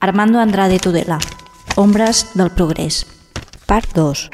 Armando Andrade Tudela, Ombres del Progrés, part 2.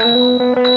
This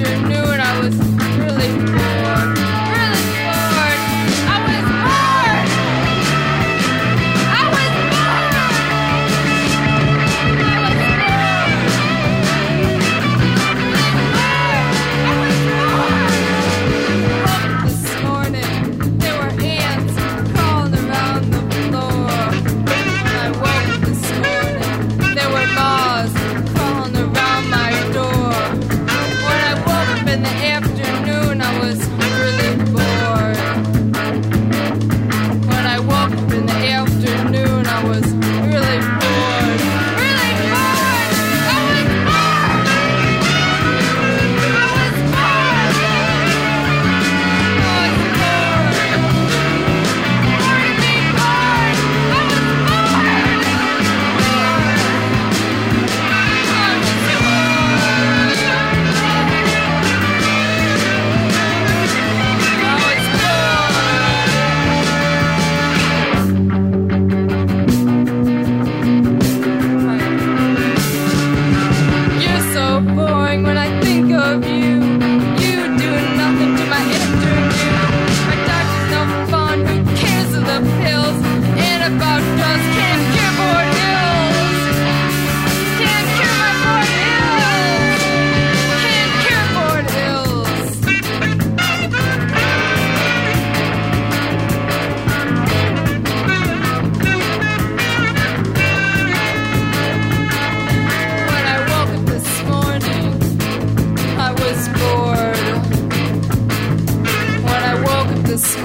afternoon.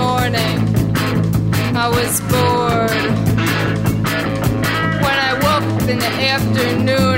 morning. I was bored. When I woke in the afternoon,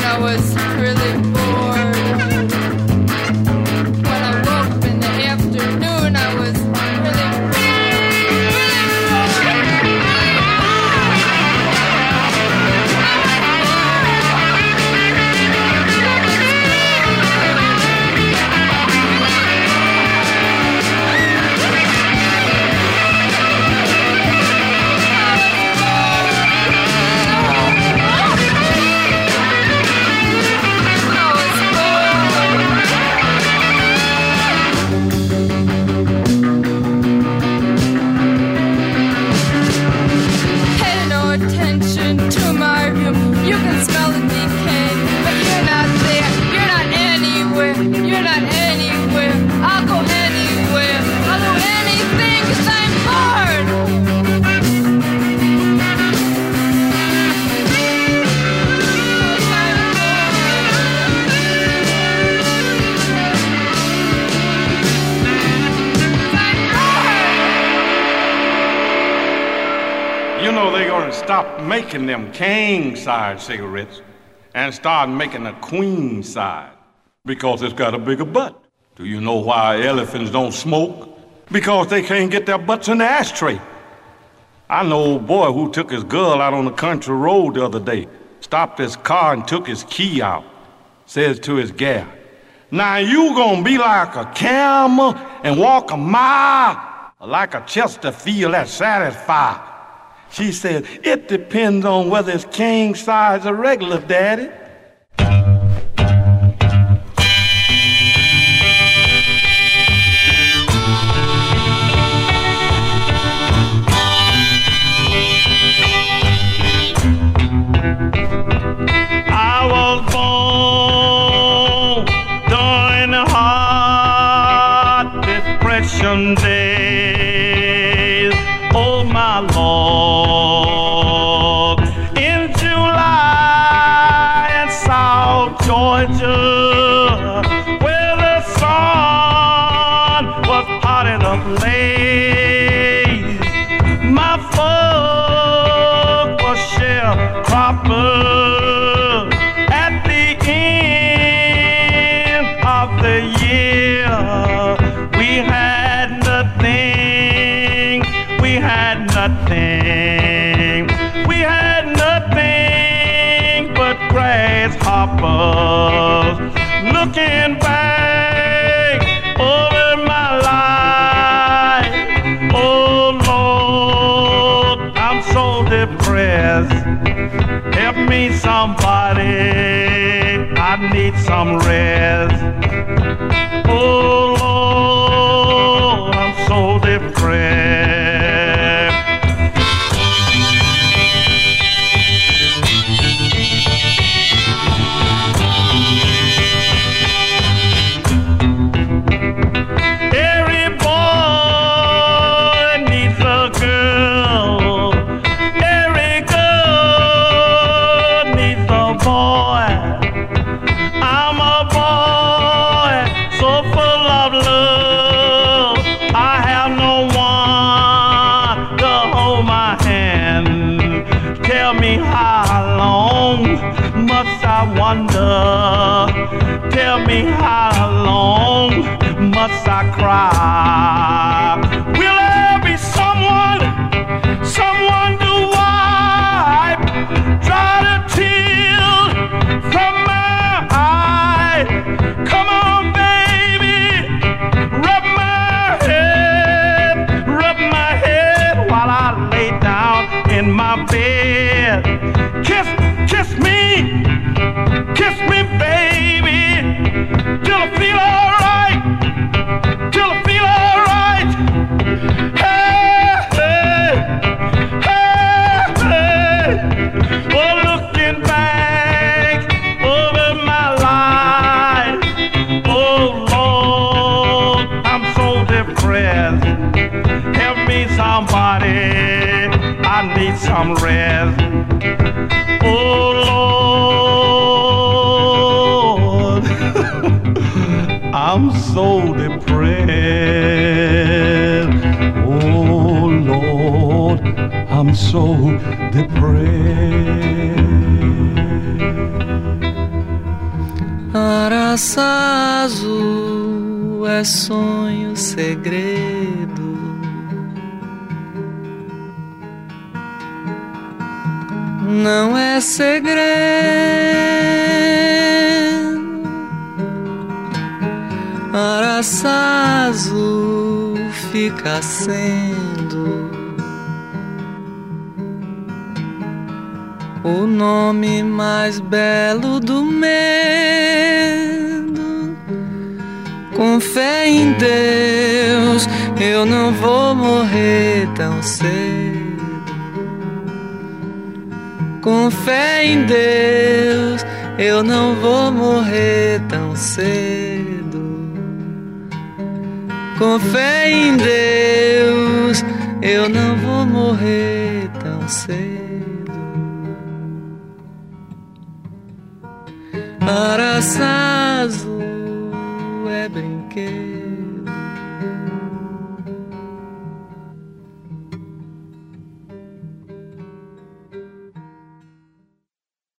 stop making them king size cigarettes and start making a queen size because it's got a bigger butt. Do you know why elephants don't smoke? Because they can't get their butts in the ashtray. I know old boy who took his girl out on the country road the other day, stopped his car and took his key out. Says to his gal, Now you gonna be like a camel and walk a mile, like a Chesterfield that's satisfied. She said, It depends on whether it's king size or regular, Daddy. Nothing, we had nothing but grasshoppers. Looking back over my life, oh Lord, I'm so depressed. Help me, somebody. I need some rest. Tell me how long must I cry? Some rest. Oh Lord, I'm so depressed. Oh Lord, I'm so depressed. Araçá azul é sonho segredo. Não é segredo. Araçá azul fica sendo o nome mais belo do medo. Com fé em Deus, eu não vou morrer tão cedo. Com fé em Deus, eu não vou morrer tão cedo. Com fé em Deus, eu não vou morrer tão cedo. Araçá azul é brinquedo.